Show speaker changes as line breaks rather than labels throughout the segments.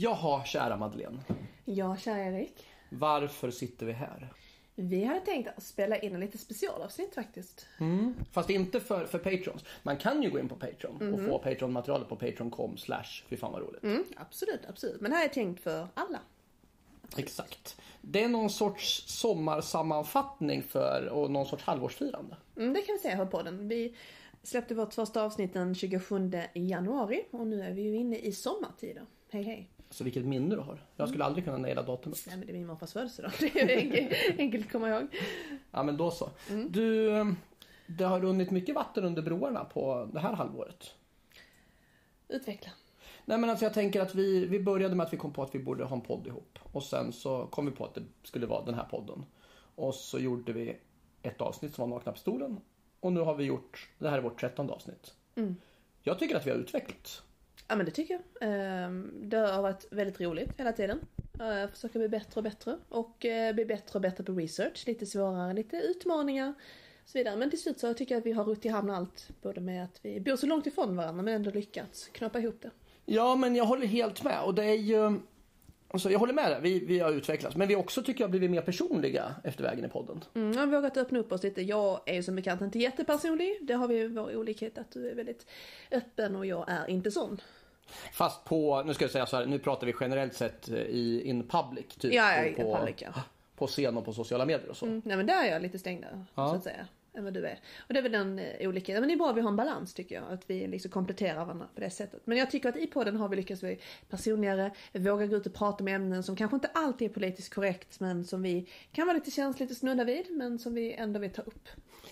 Jaha, kära Madeleine.
Ja, kära Erik.
Varför sitter vi här?
Vi hade tänkt att spela in en lite specialavsnitt faktiskt.
Fast inte för, för Patrons. Man kan ju gå in på Patreon och få Patreon-materialet på patreon.com slash fy fan vad roligt.
Mm, absolut, absolut. Men det här är tänkt för alla.
Exakt. Det är någon sorts sommarsammanfattning för och någon sorts halvårsfirande.
Mm, det kan vi säga här på den. Vi släppte vårt första avsnitt den 27 januari och nu är vi ju inne i sommartider. Hej hej.
Så vilket minne du har. Jag skulle aldrig kunna naila datumet.
Nej men det är min morfars födelsedag. Det är enkelt, enkelt att komma ihåg.
Ja men då så. Du, eh, det har runnit mycket vatten under broarna på det här halvåret.
Utveckla.
Nej men alltså jag tänker att vi, vi började med att vi kom på att vi borde ha en podd ihop. Och sen så kom vi på att det skulle vara den här podden. Och så gjorde vi ett avsnitt som var Nakna Pistolen. Och nu har vi gjort, det här är vårt trettonde avsnitt. Jag tycker att vi har utvecklats.
Ja men det tycker jag. Ehm, Det har varit väldigt roligt hela tiden. Eh, Försöka bli bättre och bättre. Och eh, bli bättre och bättre på research. Lite svårare, lite utmaningar. Och så vidare. Men till slut så tycker jag att vi har rutt i hamn allt. Både med att vi bor så långt ifrån varandra men ändå lyckats knappa ihop det.
Ja men jag håller helt med. Och det är ju... Alltså jag håller med dig, vi, vi har utvecklats. Men vi också tycker jag blivit mer personliga efter vägen i podden.
Mm, jag har vågat öppna upp oss lite. Jag är ju som bekant inte jättepersonlig. Det har vi vår olikhet att du är väldigt öppen och jag är inte sån.
Fast på, nu ska jag säga så här, nu pratar vi generellt sett eh, i in public. Typ,
Ja, ja,
på,
public, ja.
på scen och på sociala medier och så.
Mm, nej men där är jag lite stängdare
Ja.
så att säga. Än vad du är. Och det är väl den eh, olikheten. Men det är bra att vi har en balans tycker jag. Att vi liksom kompletterar varandra på det sättet. Men jag tycker att i podden har vi lyckats bli personligare. Våga gå ut och prata om ämnen som kanske inte alltid är politiskt korrekt. Men som vi kan vara lite känsligt och snudda vid. Men som vi ändå vill ta upp.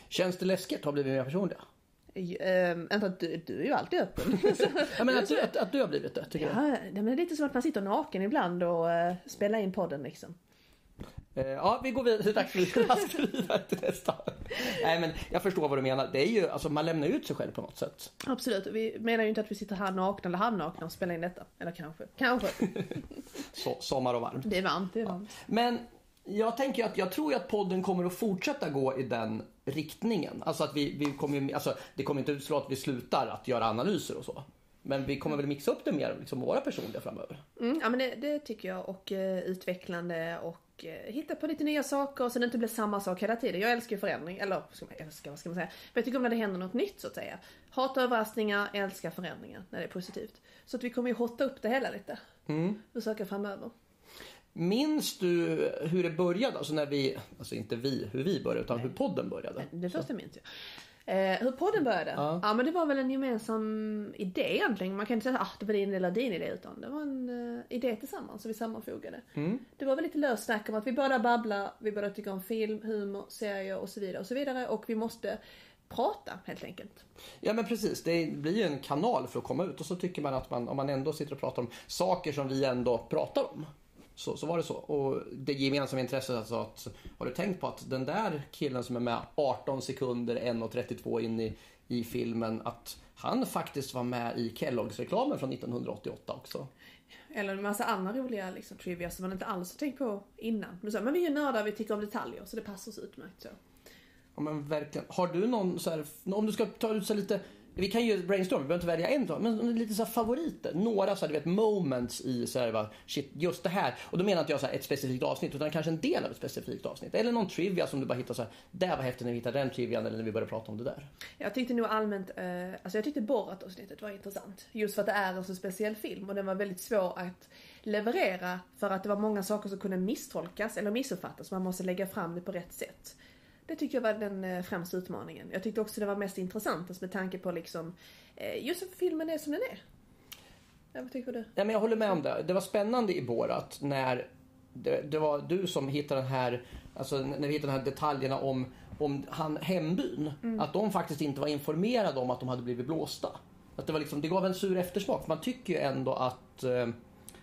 Känns det läskigt att ha blivit mer personliga?
Att du, du är ju alltid öppen.
Jag menar att du, att, att du har blivit det, tycker jag.
ja, men det är lite som att man sitter naken ibland och uh, spelar in podden liksom.
Eh, Ja, vi går vidare. Dags vidare till nästa. Nej, men jag förstår vad du menar. Det är ju, alltså man lämnar ut sig själv på något sätt.
Absolut, vi menar ju inte att vi sitter här nakna eller halvnakna och spelar in detta. Eller kanske, kanske.
Så, sommar och varmt.
Det är varmt, det är varmt.
Men jag tänker att jag tror att podden kommer att fortsätta gå i den riktningen. Alltså att vi, vi kommer alltså det kommer inte utslå att vi slutar att göra analyser och så. Men vi kommer väl mixa upp det mer, liksom våra personliga framöver.
Mm, ja men det, det tycker jag och eh, utvecklande och eh, hitta på lite nya saker så det inte blir samma sak hela tiden. Jag älskar ju förändring, eller ska man älska, vad ska man säga? Men jag tycker om när det händer något nytt så att säga. Hatar överraskningar, älskar förändringar när det är positivt. Så att vi kommer ju hotta upp det hela lite. Mm. Försöka framöver.
Minns du hur det började? Alltså när vi, alltså inte vi, hur vi började, utan hur podden började.
Det första minns jag. Eh, hur podden började?
Ja.
Ja. men det var väl en gemensam idé egentligen. Man kan inte säga att ah, det var din eller din idé utan det var en eh, idé tillsammans som vi sammanfogade. Det var väl lite löst snack om att vi båda babblar, vi båda tycker om film, humor, serier och så vidare och så vidare och vi måste prata helt enkelt.
Ja men precis, det blir ju en kanal för att komma ut och så tycker man att man, om man ändå sitter och pratar om saker som vi ändå pratar om. Så, så var det så. Och det gemensamma intresset alltså att, har du tänkt på att den där killen som är med 18 sekunder, 1.32 in i, i filmen, att han faktiskt var med i Kelloggs-reklamen från 1988 också.
Eller en massa andra roliga liksom, trivia som man inte alls har tänkt på innan. Men, så, men vi är ju nördar, vi tycker om detaljer så det passar oss utmärkt så.
Ja men verkligen. Har du någon så här, om du ska ta ut så lite, vi kan ju brainstorma, vi behöver inte välja en sak, men lite så här favoriter. Några så här, du vet moments i så här, va, shit, just det här. Och då menar inte jag så här, ett specifikt avsnitt utan kanske en del av ett specifikt avsnitt. Eller någon trivia som du bara hittar så här, där var häftigt när vi hittade den trivian eller när vi började prata om det där.
Jag tyckte nog allmänt, eh, alltså jag tyckte Borat-avsnittet var intressant. Just för att det är en så speciell film och den var väldigt svår att leverera för att det var många saker som kunde misstolkas eller missuppfattas. Man måste lägga fram det på rätt sätt. Det tyckte jag var den eh, främsta utmaningen. Jag tyckte också det var mest intressant alltså med tanke på liksom, eh, just att filmen är som den är. Ja, vad tycker du?
Ja, men jag håller med om det. Det var spännande i Borat när det, det var du som hittade den här, alltså när vi hittade de här detaljerna om, om han, hembyn. Att de faktiskt inte var informerade om att de hade blivit blåsta. Att det, var liksom, det gav en sur eftersmak. Man tycker ju ändå att eh,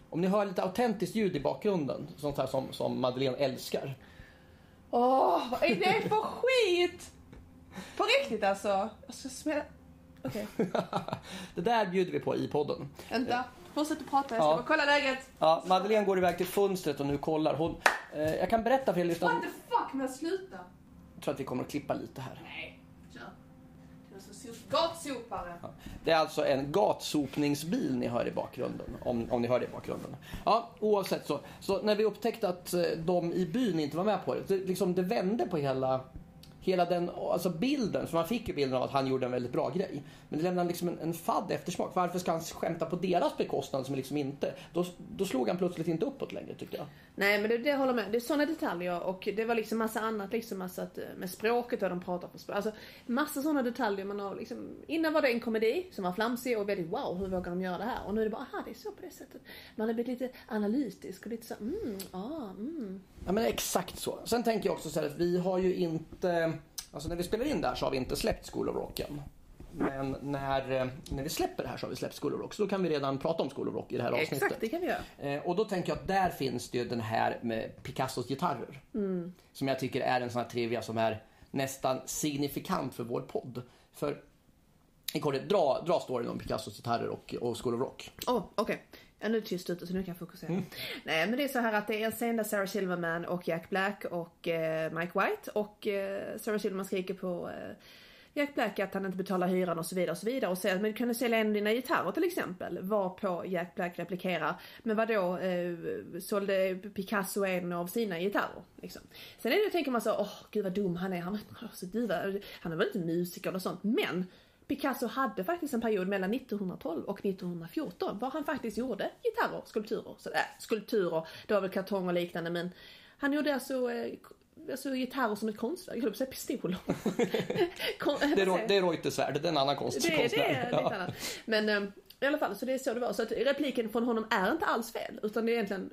om ni hör lite autentiskt ljud i bakgrunden, sånt här som, som Madeleine älskar.
Åh, vad är det för skit? På riktigt alltså? Jag ska smälla... Okej,
det där bjuder vi på i podden.
vänta. Fortsätt att prata, jag ska
Ja.
bara kolla läget.
Ja, Madeleine går iväg till fönstret och nu kollar. Hon, eh, jag kan berätta för er lyssnare.
What the fuck, men sluta.
Jag tror att vi kommer att klippa lite här.
Nej, Gatsopare. Ja. Gatsopare.
Det är alltså en gatsopningsbil ni hör i bakgrunden. Om, om ni hör det i bakgrunden. Ja, oavsett så. Så när vi upptäckte att eh, de i byn inte var med på det. Det, liksom, det vände på hela, hela den alltså bilden. För man fick ju bilden av att han gjorde en väldigt bra grej. Men det lämnade liksom en, en fadd eftersmak. Varför ska han skämta på deras bekostnad som liksom inte... Då, då slog han plötsligt inte uppåt längre tyckte jag.
Nej men det, det håller med. Det är sådana detaljer och det var liksom massa annat liksom. Alltså att, eh, med språket och de pratar på språk. Alltså massa sådana detaljer man har liksom. Innan var det en komedi som var flamsig och väldigt wow hur vågar de göra det här? Och nu är det bara aha det är så på det sättet. Man har blivit lite analytisk och lite så mm, ah, mm.
Ja men exakt så. Sen tänker jag också så här att vi har ju inte... Alltså när vi spelar in där så har vi inte släppt School of Rock än. Men när, eh, när vi släpper det här så har vi släppt School of Rock. Så då kan vi redan prata om School of Rock i det här avsnittet.
Exakt det kan vi göra.
Eh, och då tänker jag att där finns det ju den här med Picassos gitarrer.
Mm.
Som jag tycker är en sån här trivia som är nästan signifikant för vår podd. För i korthet, dra, dra storyn om Picassos gitarrer och, och School of Rock.
Oh, okej. Ja, nu är det tyst ute så nu kan jag fokusera.
Mm.
Nej men det är så här att det är en scen där Sarah Silverman och Jack Black och eh, Mike White och eh, Sarah Silverman skriker på eh, Jack Black att han inte betalar hyran och så vidare och så vidare och säger men kan du sälja en av dina gitarrer till exempel? Var på Jack Black replikerar men vadå eh, sålde Picasso en av sina gitarrer? Liksom. Sen är det, tänker man så, åh gud vad dum han är, han, alltså, vad- han är väl inte musiker och sånt men Picasso hade faktiskt en period mellan 1912 och 1914 var han faktiskt gjorde gitarrer, skulpturer. Så, äh, skulpturer, det var väl kartong och liknande men han gjorde alltså, eh, alltså gitarrer som ett konstverk, jag höll på att säga pistoler. Kon-
Det är, det är Reutersvärd, det är en annan konst,
det, det
konstnär.
är lite
Ja.
annat. Men eh, i alla fall, så det är så det var. Så att repliken från honom är inte alls fel. Utan det är egentligen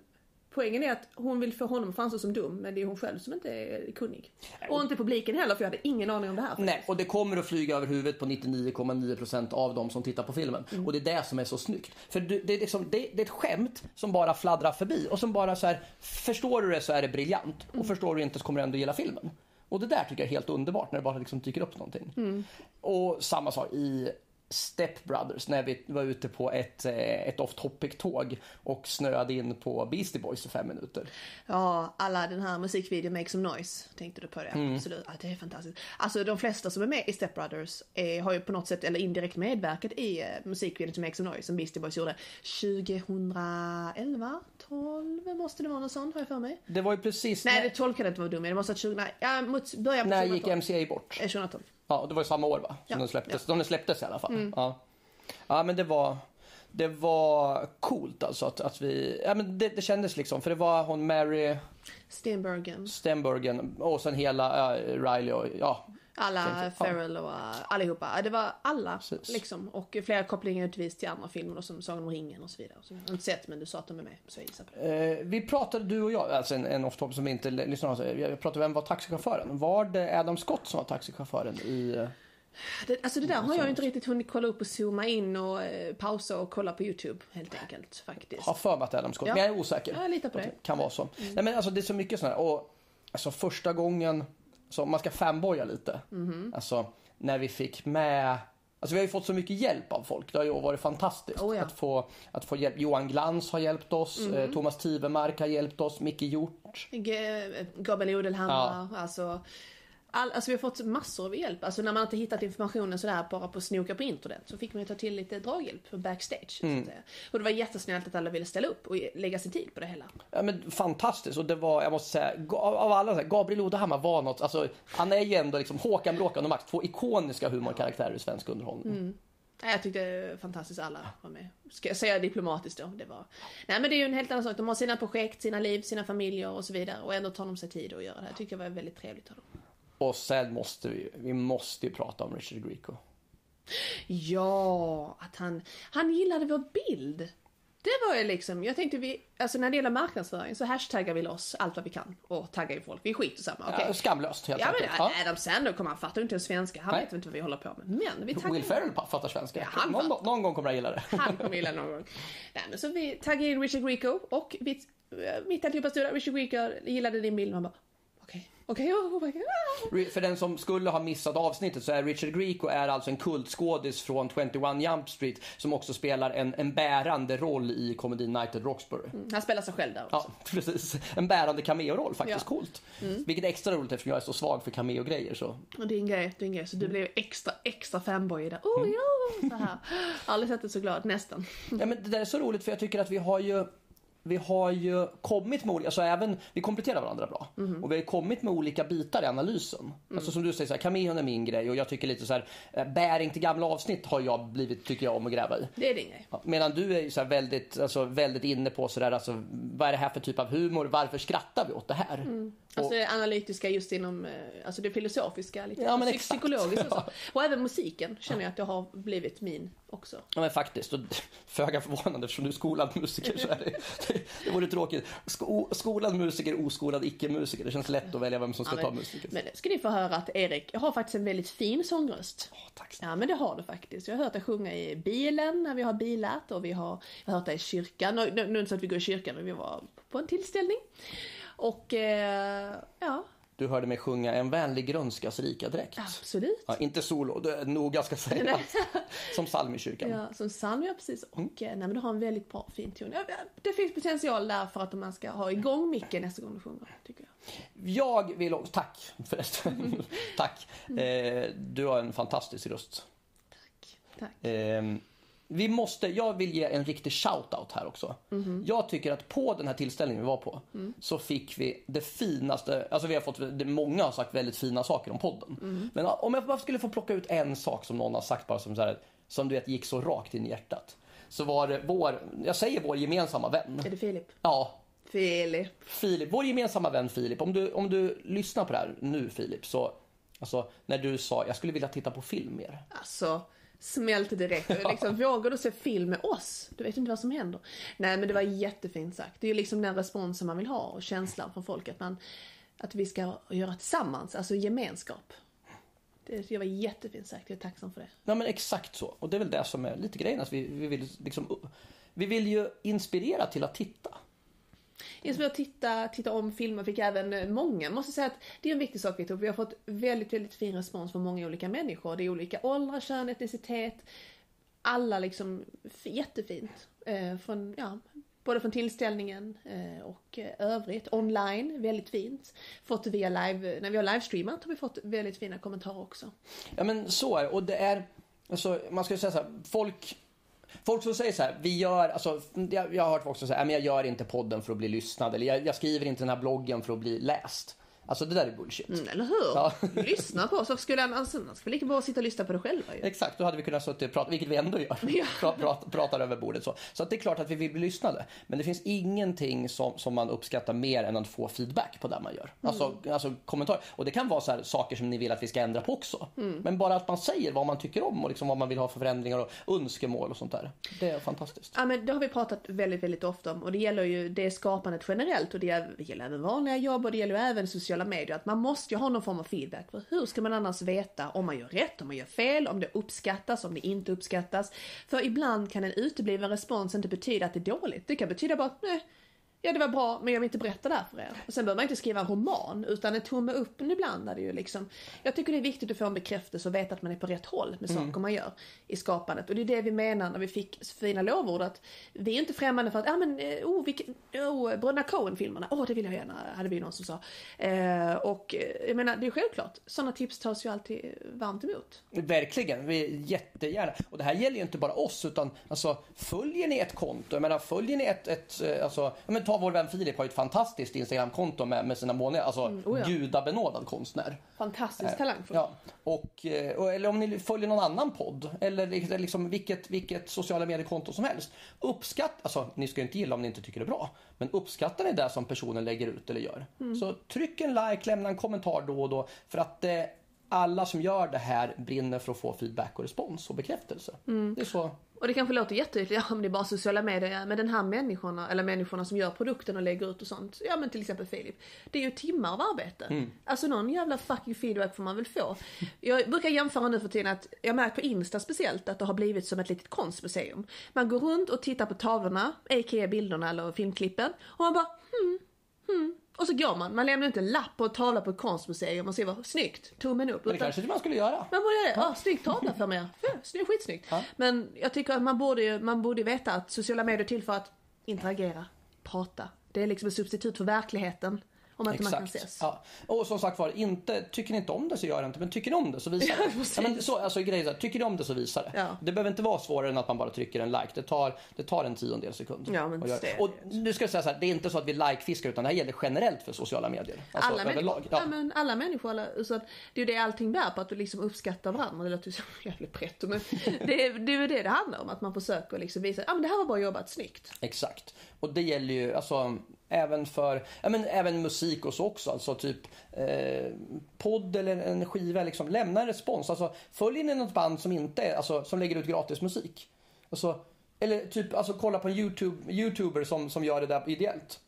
Poängen är att hon vill få honom att framstå som dum, men det är hon själv som inte är kunnig. Och inte publiken heller, för jag hade ingen aning om det här.
Nej, och det kommer att flyga över huvudet på 99,9% av de som tittar på filmen.
Mm.
Och det är det som är så snyggt. För det är, liksom, det, det är ett skämt som bara fladdrar förbi och som bara så här, förstår du det så är det briljant.
Mm.
Och förstår du inte så kommer du ändå gilla filmen. Och det där tycker jag är helt underbart när det bara liksom dyker upp någonting.
Mm.
Och samma sak i Step Brothers när vi var ute på ett, eh, ett off topic tåg och snöade in på Beastie Boys i fem minuter.
Ja, alla den här musikvideon Make Some Noise, tänkte du på det?
Mm.
Absolut, ja, det är fantastiskt. Alltså de flesta som är med i Step Brothers är, har ju på något sätt, eller indirekt medverkat i eh, musikvideon till Make Some Noise som Beastie Boys gjorde 2011, 12 måste det vara något sånt har jag för mig.
Det var ju precis
Nej,
när,
det 12 kan det inte vara dum, det måste ha varit 20, nej, ja, mot början på
när
2012.
gick MCA bort.
Eh, 2012.
Ja, det var ju samma år va? Som
Ja,
den släpptes.
ja. Mm.
De släpptes i alla fall. Ja. ja, men det var, det var coolt alltså att, att vi, ja men det, det kändes liksom, för det var hon Mary
Stenbergen.
Stenbergen och sen hela uh, Riley och ja.
Alla. Ferrell och uh, allihopa. Det var alla
Precis.
liksom. Och flera kopplingar utvis till andra filmer och som Sagan om ringen och så vidare. Jag har inte sett men du sa att de är med. Så jag gissar på det.
Eh, vi pratade, du och jag, alltså en, en off-top som inte lyssnar jag pratade vem var taxichauffören? Var det Adam Scott som var taxichauffören i... eh,
det. Alltså det där har jag inte riktigt hunnit kolla upp och zooma in och eh, pausa och kolla på YouTube helt enkelt faktiskt.
Har för mig att det är Adam Scott,
Ja.
men jag är osäker.
Jag litar på
Att
det.
Kan vara så. Nej men alltså det är så mycket sådana här. Och alltså första gången, så om man ska fanboya lite.
Mhm.
Alltså när vi fick med Alltså vi har ju fått så mycket hjälp av folk. Det har ju varit fantastiskt.
Oh ja.
att, få, att få hjälp. Johan Glans har hjälpt oss.
Mhm.
eh, Thomas Tivemark har hjälpt oss. Micke Hjort.
G- eh, Gabriel Odelhammar, alltså. All, alltså vi har fått massor av hjälp. Alltså när man inte hittat informationen sådär bara på snoka på internet så fick man ju ta till lite draghjälp backstage. Så att säga. Och det var jättesnällt att alla ville ställa upp och lägga sin tid på det hela.
Ja, men fantastiskt. Och det var, jag måste säga, ga- av alla, så här, Gabriel Odehammar var något, alltså, han är ju ändå liksom Håkan Bråkan och Max, två ikoniska humorkaraktärer i svensk underhållning.
Nej, jag tyckte det var fantastiskt alla var med. Ska jag säga diplomatiskt då? Det var... Nej men det är ju en helt annan sak. De har sina projekt, sina liv, sina familjer och så vidare. Och ändå tar de sig tid att göra det här. tycker jag var väldigt trevligt av dem.
Och sen måste vi, vi måste ju prata om Richard Grieco.
Ja, att han, han gillade vår bild. Det var ju liksom, jag tänkte vi, alltså när det gäller marknadsföring så hashtaggar vi loss allt vad vi kan och taggar ju folk. Vi skiter samma, okej?
Ja, skamlöst helt
Ja men
enkelt. Ja.
Adam Sandler kommer han fattar inte ens svenska, han
Nej.
vet inte vad vi håller på med. Men vi taggar
Will Ferrell fattar svenska.
Ja, han
någon,
fattar.
någon gång kommer han gilla det.
Han kommer gilla någon gång. Nej, men så vi taggade in Richard Grieco och vi, mitt allihopa stod där, Richard Grieco gillade din bild. Man bara, Okej, okej, oh my God.
För den som skulle ha missat avsnittet så är Richard Grieco är alltså en kultskådis från 21 Jump Street som också spelar en, en bärande roll i komedin Night at Roxbury.
Han spelar sig själv där också.
Ja, precis. En bärande cameo-roll faktiskt.
Ja.
Coolt. Vilket är extra roligt eftersom jag är så svag för cameo-grejer. Så.
Och det är en grej, det är en grej. Så du blev extra, extra fanboy där.
Mm.
Oh ja, så här. Aldrig sett dig så glad, nästan.
Ja, men det där är så roligt för jag tycker att vi har ju vi har ju kommit med olika, alltså även, vi kompletterar varandra bra. Och vi har kommit med olika bitar i analysen. Alltså som du säger, så här, är min grej och jag tycker lite så här, eh, bäring till gamla avsnitt har jag blivit, tycker jag om att gräva i.
Det är din grej.
Ja, Medan du är så här väldigt, alltså, väldigt inne på sådär, alltså, vad är det här för typ av humor? Varför skrattar vi åt det här?
Alltså det analytiska just inom, eh, alltså det filosofiska, lite
Ja, men
psykologiskt och så. Och även musiken känner jag att det har blivit min också.
Ja men faktiskt, och föga förvånande eftersom du är skolad musiker så är det, det, det vore tråkigt. Sko, skolad musiker, oskolad icke-musiker. Det känns lätt att välja vem som ska
Ja,
ta
men,
musiker.
men ska ni få höra att Erik, jag har faktiskt en väldigt fin sångröst.
Åh, tack snälla.
Ja men det har du faktiskt. Jag har hört dig sjunga i bilen när vi har bilat och vi har, jag har hört dig i kyrkan. Nu nu är det inte så att vi går i kyrkan men vi var på en tillställning. Och eh, ja,
Du hörde mig sjunga En vänlig grönskas rika dräkt.
absolut.
Ja, inte solo, noga ska sägas. Som psalm i kyrkan.
Ja, som psalm, ja precis. Och
Mm.
eh, nej, men du har en väldigt bra fin ton. Det finns potential där för att man ska ha igång micken nästa gång du sjunger, tycker jag.
Jag vill också, tack förresten. tack. Eh, du har en fantastisk röst.
Tack. Tack.
Ehm, vi måste, jag vill ge en riktig shout-out här också. Jag tycker att på den här tillställningen vi var på så fick vi det finaste, alltså vi har fått, många har sagt väldigt fina saker om podden. Men om jag bara skulle få plocka ut en sak som någon har sagt bara som så här, som du vet gick så rakt in i hjärtat. Så var det vår, jag säger vår gemensamma vän.
Är det Filip?
Ja,
Filip.
Filip, vår gemensamma vän Filip. Om du, om du lyssnar på det här nu Filip så, alltså när du sa jag skulle vilja titta på film mer.
Alltså, smälte direkt. Och Liksom, vågar du se film med oss? Du vet inte vad som händer. Nej men det var jättefint sagt. Det är ju liksom den responsen man vill ha och känslan från folk att man att vi ska göra tillsammans, alltså gemenskap. Det, var jättefint sagt, jag är tacksam för det.
Ja men exakt så. Och det är väl det som är lite grejen. Att vi, vi, vill liksom, vi vill ju inspirera till att titta.
Inspirera att titta, titta om filmer fick även eh, många, många. Måste säga att det är en viktig sak vi tog. Vi har fått väldigt, väldigt fin respons från många olika människor. Det är olika åldrar, kön, etnicitet. Alla liksom jättefint. Eh, från, ja, både från tillställningen eh, och eh, övrigt. Online, väldigt fint. Fått via live, eh, när vi har livestreamat har vi fått väldigt fina kommentarer också.
Ja men så är det. Och det är, alltså, man ska ju säga så här, folk Folk som säger så här, vi gör, alltså, jag, jag har hört folk som säger, men jag gör inte podden för att bli lyssnad eller jag, jag skriver inte den här bloggen för att bli läst. Alltså det där är bullshit.
Mm, eller hur?
Ja.
Lyssna på oss. Skulle han, alltså, han skulle lika bra sitta och lyssna på det själva ju.
Exakt, då hade vi kunnat sitta och prata, vilket vi ändå gör.
Ja.
Pra, prat, pratar över bordet så. Så att det är klart att vi vill bli lyssnade. Men det finns ingenting som, som man uppskattar mer än att få feedback på det man gör. Alltså, alltså kommentarer. Och det kan vara så här, saker som ni vill att vi ska ändra på också. Men bara att man säger vad man tycker om och liksom vad man vill ha för förändringar och önskemål och sånt där. Det är fantastiskt.
Ja men det har vi pratat väldigt, väldigt ofta om och det gäller ju det skapandet generellt och det gäller- även vanliga jobb och det gäller även sociala medier. Att man måste ju ha någon form av feedback. För hur ska man annars veta om man gör rätt, om man gör fel, om det uppskattas, om det inte uppskattas? För ibland kan en utebliven respons inte betyda att det är dåligt. Det kan betyda bara att nej, ja det var bra men jag vill inte berätta det här för er. Och sen behöver man inte skriva en roman utan en tumme upp ibland är det ju liksom. Jag tycker det är viktigt att få en bekräftelse och veta att man är på rätt håll med saker man gör i skapandet. Och det är det vi menar när vi fick fina lovord att vi är inte främmande för att, ja ah, men, eh, oh, vilken, oh Bröderna Coen-filmerna, åh oh, det vill jag gärna, hade vi någon som sa. Eh, och eh, jag menar, det är självklart, sådana tips tas ju alltid varmt emot.
Verkligen, vi jättegärna. Och det här gäller ju inte bara oss utan alltså, följer ni ett konto, jag menar följer ni ett, ett eh, alltså, men ta vår vän Filip har ju ett fantastiskt Instagramkonto med, med sina månader, alltså
oh ja.
gudabenådad konstnär.
Fantastiskt talangfull.
Ja, och, eh, och, eller om ni följer någon annan podd eller liksom- liksom vilket, vilket sociala mediekonto som helst. Uppskatta, alltså ni ska inte gilla om ni inte tycker det är bra, men uppskattar ni det som personen lägger ut eller gör. Så tryck en like, lämna en kommentar då och då för att eh, alla som gör det här brinner för att få feedback och respons och bekräftelse. Det är så.
Och det kanske låter jätteytligt, ja men det är bara sociala medier, men den här människorna, eller människorna som gör produkten och lägger ut och sånt, ja men till exempel Filip. Det är ju timmar av arbete. Alltså någon jävla fucking feedback får man väl få. Jag brukar jämföra nu för tiden att, jag märker på Insta speciellt att det har blivit som ett litet konstmuseum. Man går runt och tittar på tavlorna, a.k.a. bilderna eller filmklippen, och man bara hmm, hmm. Och så går man. Man lämnar inte en lapp på en tavla på ett konstmuseum och säger snyggt, tummen upp.
Men det
Utan
kanske man skulle göra.
man borde göra det. Ja, snygg tavla för mig. Ja, snygg, skitsnyggt.
Ja.
Men jag tycker att man borde, man borde veta att sociala medier är till för att interagera, prata. Det är liksom ett substitut för verkligheten. Om inte man kan ses.
Ja. Och som sagt var, inte, tycker ni inte om det så gör det inte. Men tycker ni om det så visa
Ja,
det. Ja, men så, alltså, grejen är, tycker ni om det så visa det.
Ja.
Det behöver inte vara svårare än att man bara trycker en like. Det tar, det tar en tiondel sekund.
Ja, men
att
det-
Och nu ska jag säga så här, det är inte så att vi like-fiskar utan det här gäller generellt för sociala medier. Alltså
alla, människor,
Ja.
men alla människor, alla, så att det är ju det allting bär på, att du liksom uppskattar varandra. Det låter så jävligt pretto men det, det är ju det det handlar om, att man försöker liksom visa, ja men det här var bra jobbat, snyggt.
Exakt. Och det gäller ju alltså även för, ja men även musik och så också. Alltså typ eh, podd eller en skiva liksom. Lämna en respons. Alltså följer ni något band som inte alltså som lägger ut gratis musik. Alltså, eller typ alltså kolla på en YouTube, youtuber som, som gör det där ideellt.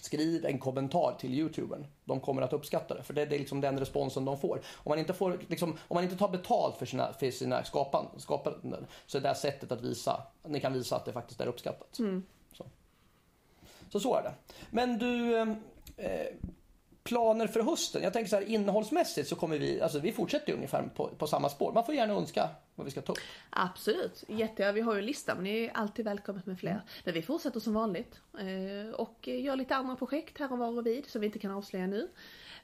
Skriv en kommentar till youtubern. De kommer att uppskatta det. För det är liksom den responsen de får. Om man inte, får, liksom, om man inte tar betalt för sina, för sina skapan, skapanden så är det här sättet att visa, ni kan visa att det faktiskt är uppskattat. Mm så så är det. Men du, eh, planer för hösten? Jag tänker så här innehållsmässigt så kommer vi, alltså vi fortsätter ungefär på, på samma spår. Man får gärna önska vad vi ska ta upp.
Absolut, jätte, vi har ju en lista men ni är alltid välkomna med fler. Men vi fortsätter som vanligt eh, och gör lite andra projekt här och var och vid som vi inte kan avslöja nu.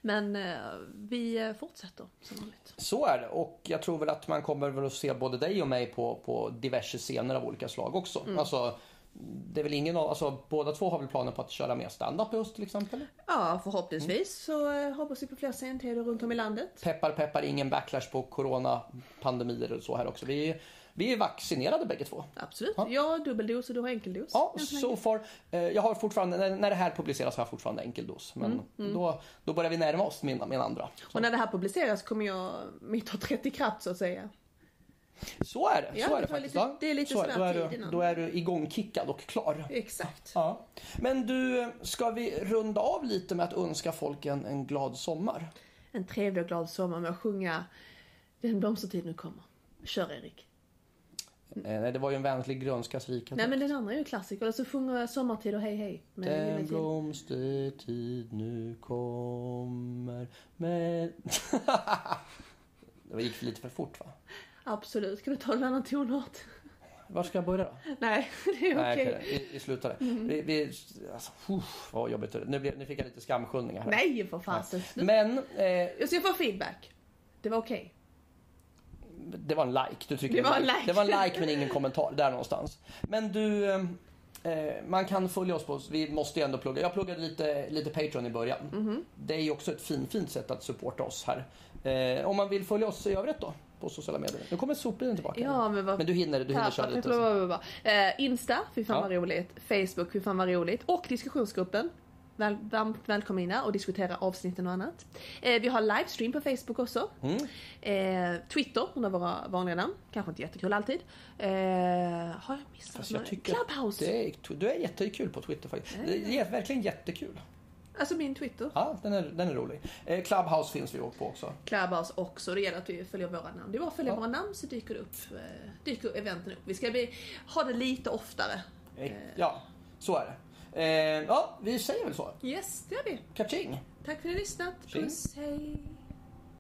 Men eh, vi eh, fortsätter som vanligt.
Så är det och jag tror väl att man kommer väl att se både dig och mig på, på diverse scener av olika slag också. Alltså, det är väl ingen av, alltså båda två har väl planer på att köra mer stand-up i höst till exempel?
Ja, förhoppningsvis så eh, hoppas vi på fler scentäder runt om i landet.
Peppar peppar, ingen backlash på coronapandemier och så här också. Vi, vi är vaccinerade bägge två.
Absolut.
Ja.
Jag har dubbeldos och du har enkeldos.
Ja,
så
so far. Eh, Jag har fortfarande, när- det här publiceras har jag fortfarande enkeldos. Men Då, då börjar vi närma oss min, min andra.
Och när det här publiceras kommer jag, mitt har trätt i kraft så att säga.
Så är det.
Ja,
så är
det
faktiskt.
lite- det är lite
så då, är du, då är du igångkickad och klar.
Exakt.
Ja. Men du, ska vi runda av lite med att önska folk en, en glad sommar?
En trevlig och glad sommar med att sjunga Den blomstertid nu kommer. Kör Erik.
Eh, nej, det var ju en vänlig grönskas rika.
Nej men den andra är ju klassiker. Eller så sjunger jag Sommartid och Hej hej.
Den blomstertid nu kommer med... det gick lite för fort va?
Absolut. Ska du ta en annan tonart?
Var ska jag börja då?
Nej, det är okej.
okej, vi, vi slutar där. Vi, vi, alltså, uff, vad jobbigt det nu, blev, nu fick jag lite skamskyllningar här.
Nej för fasen.
Men eh,
Jag ska få feedback. Det var okej.
det var en like. Du tycker
Det var en like.
Det var en like men ingen kommentar. Där någonstans. Men du, eh, eh, man kan följa oss på. Vi måste ju ändå plugga. Jag pluggade lite, lite Patreon i början.
Mhm.
Det är ju också ett fin, fint sätt att supporta oss här. Eh, om man vill följa oss i övrigt då? På sociala medier. Nu kommer sopbilen tillbaka.
Ja men vad
Men du hinner, du hinner köra lite. så.
Eh, Insta, fy fan
Ja.
vad roligt. Facebook, fy fan vad roligt. Och diskussionsgruppen. Väl, varmt välkomna och diskutera avsnitten och annat. Eh, vi har livestream på Facebook också.
Mm.
Eh, Twitter under våra vanliga namn. Kanske inte jättekul alltid. Eh, har jag missat
Fast jag
Clubhouse.
Det är, du är jättekul på Twitter faktiskt. Det är verkligen jättekul.
Alltså min Twitter.
Ja, den är, den är rolig. Eh, Clubhouse finns vi på också.
Clubhouse också. Det gäller att vi följer våra namn. Det är bara att följa
Ja.
våra namn så dyker upp. Eh, dyker eventen upp. Vi ska bli, ha det lite oftare.
Eh, Ja, så är det. Eh, ja, vi säger väl så.
Yes, det gör vi.
Kaching!
Tack för att ni har lyssnat. Puss, hej.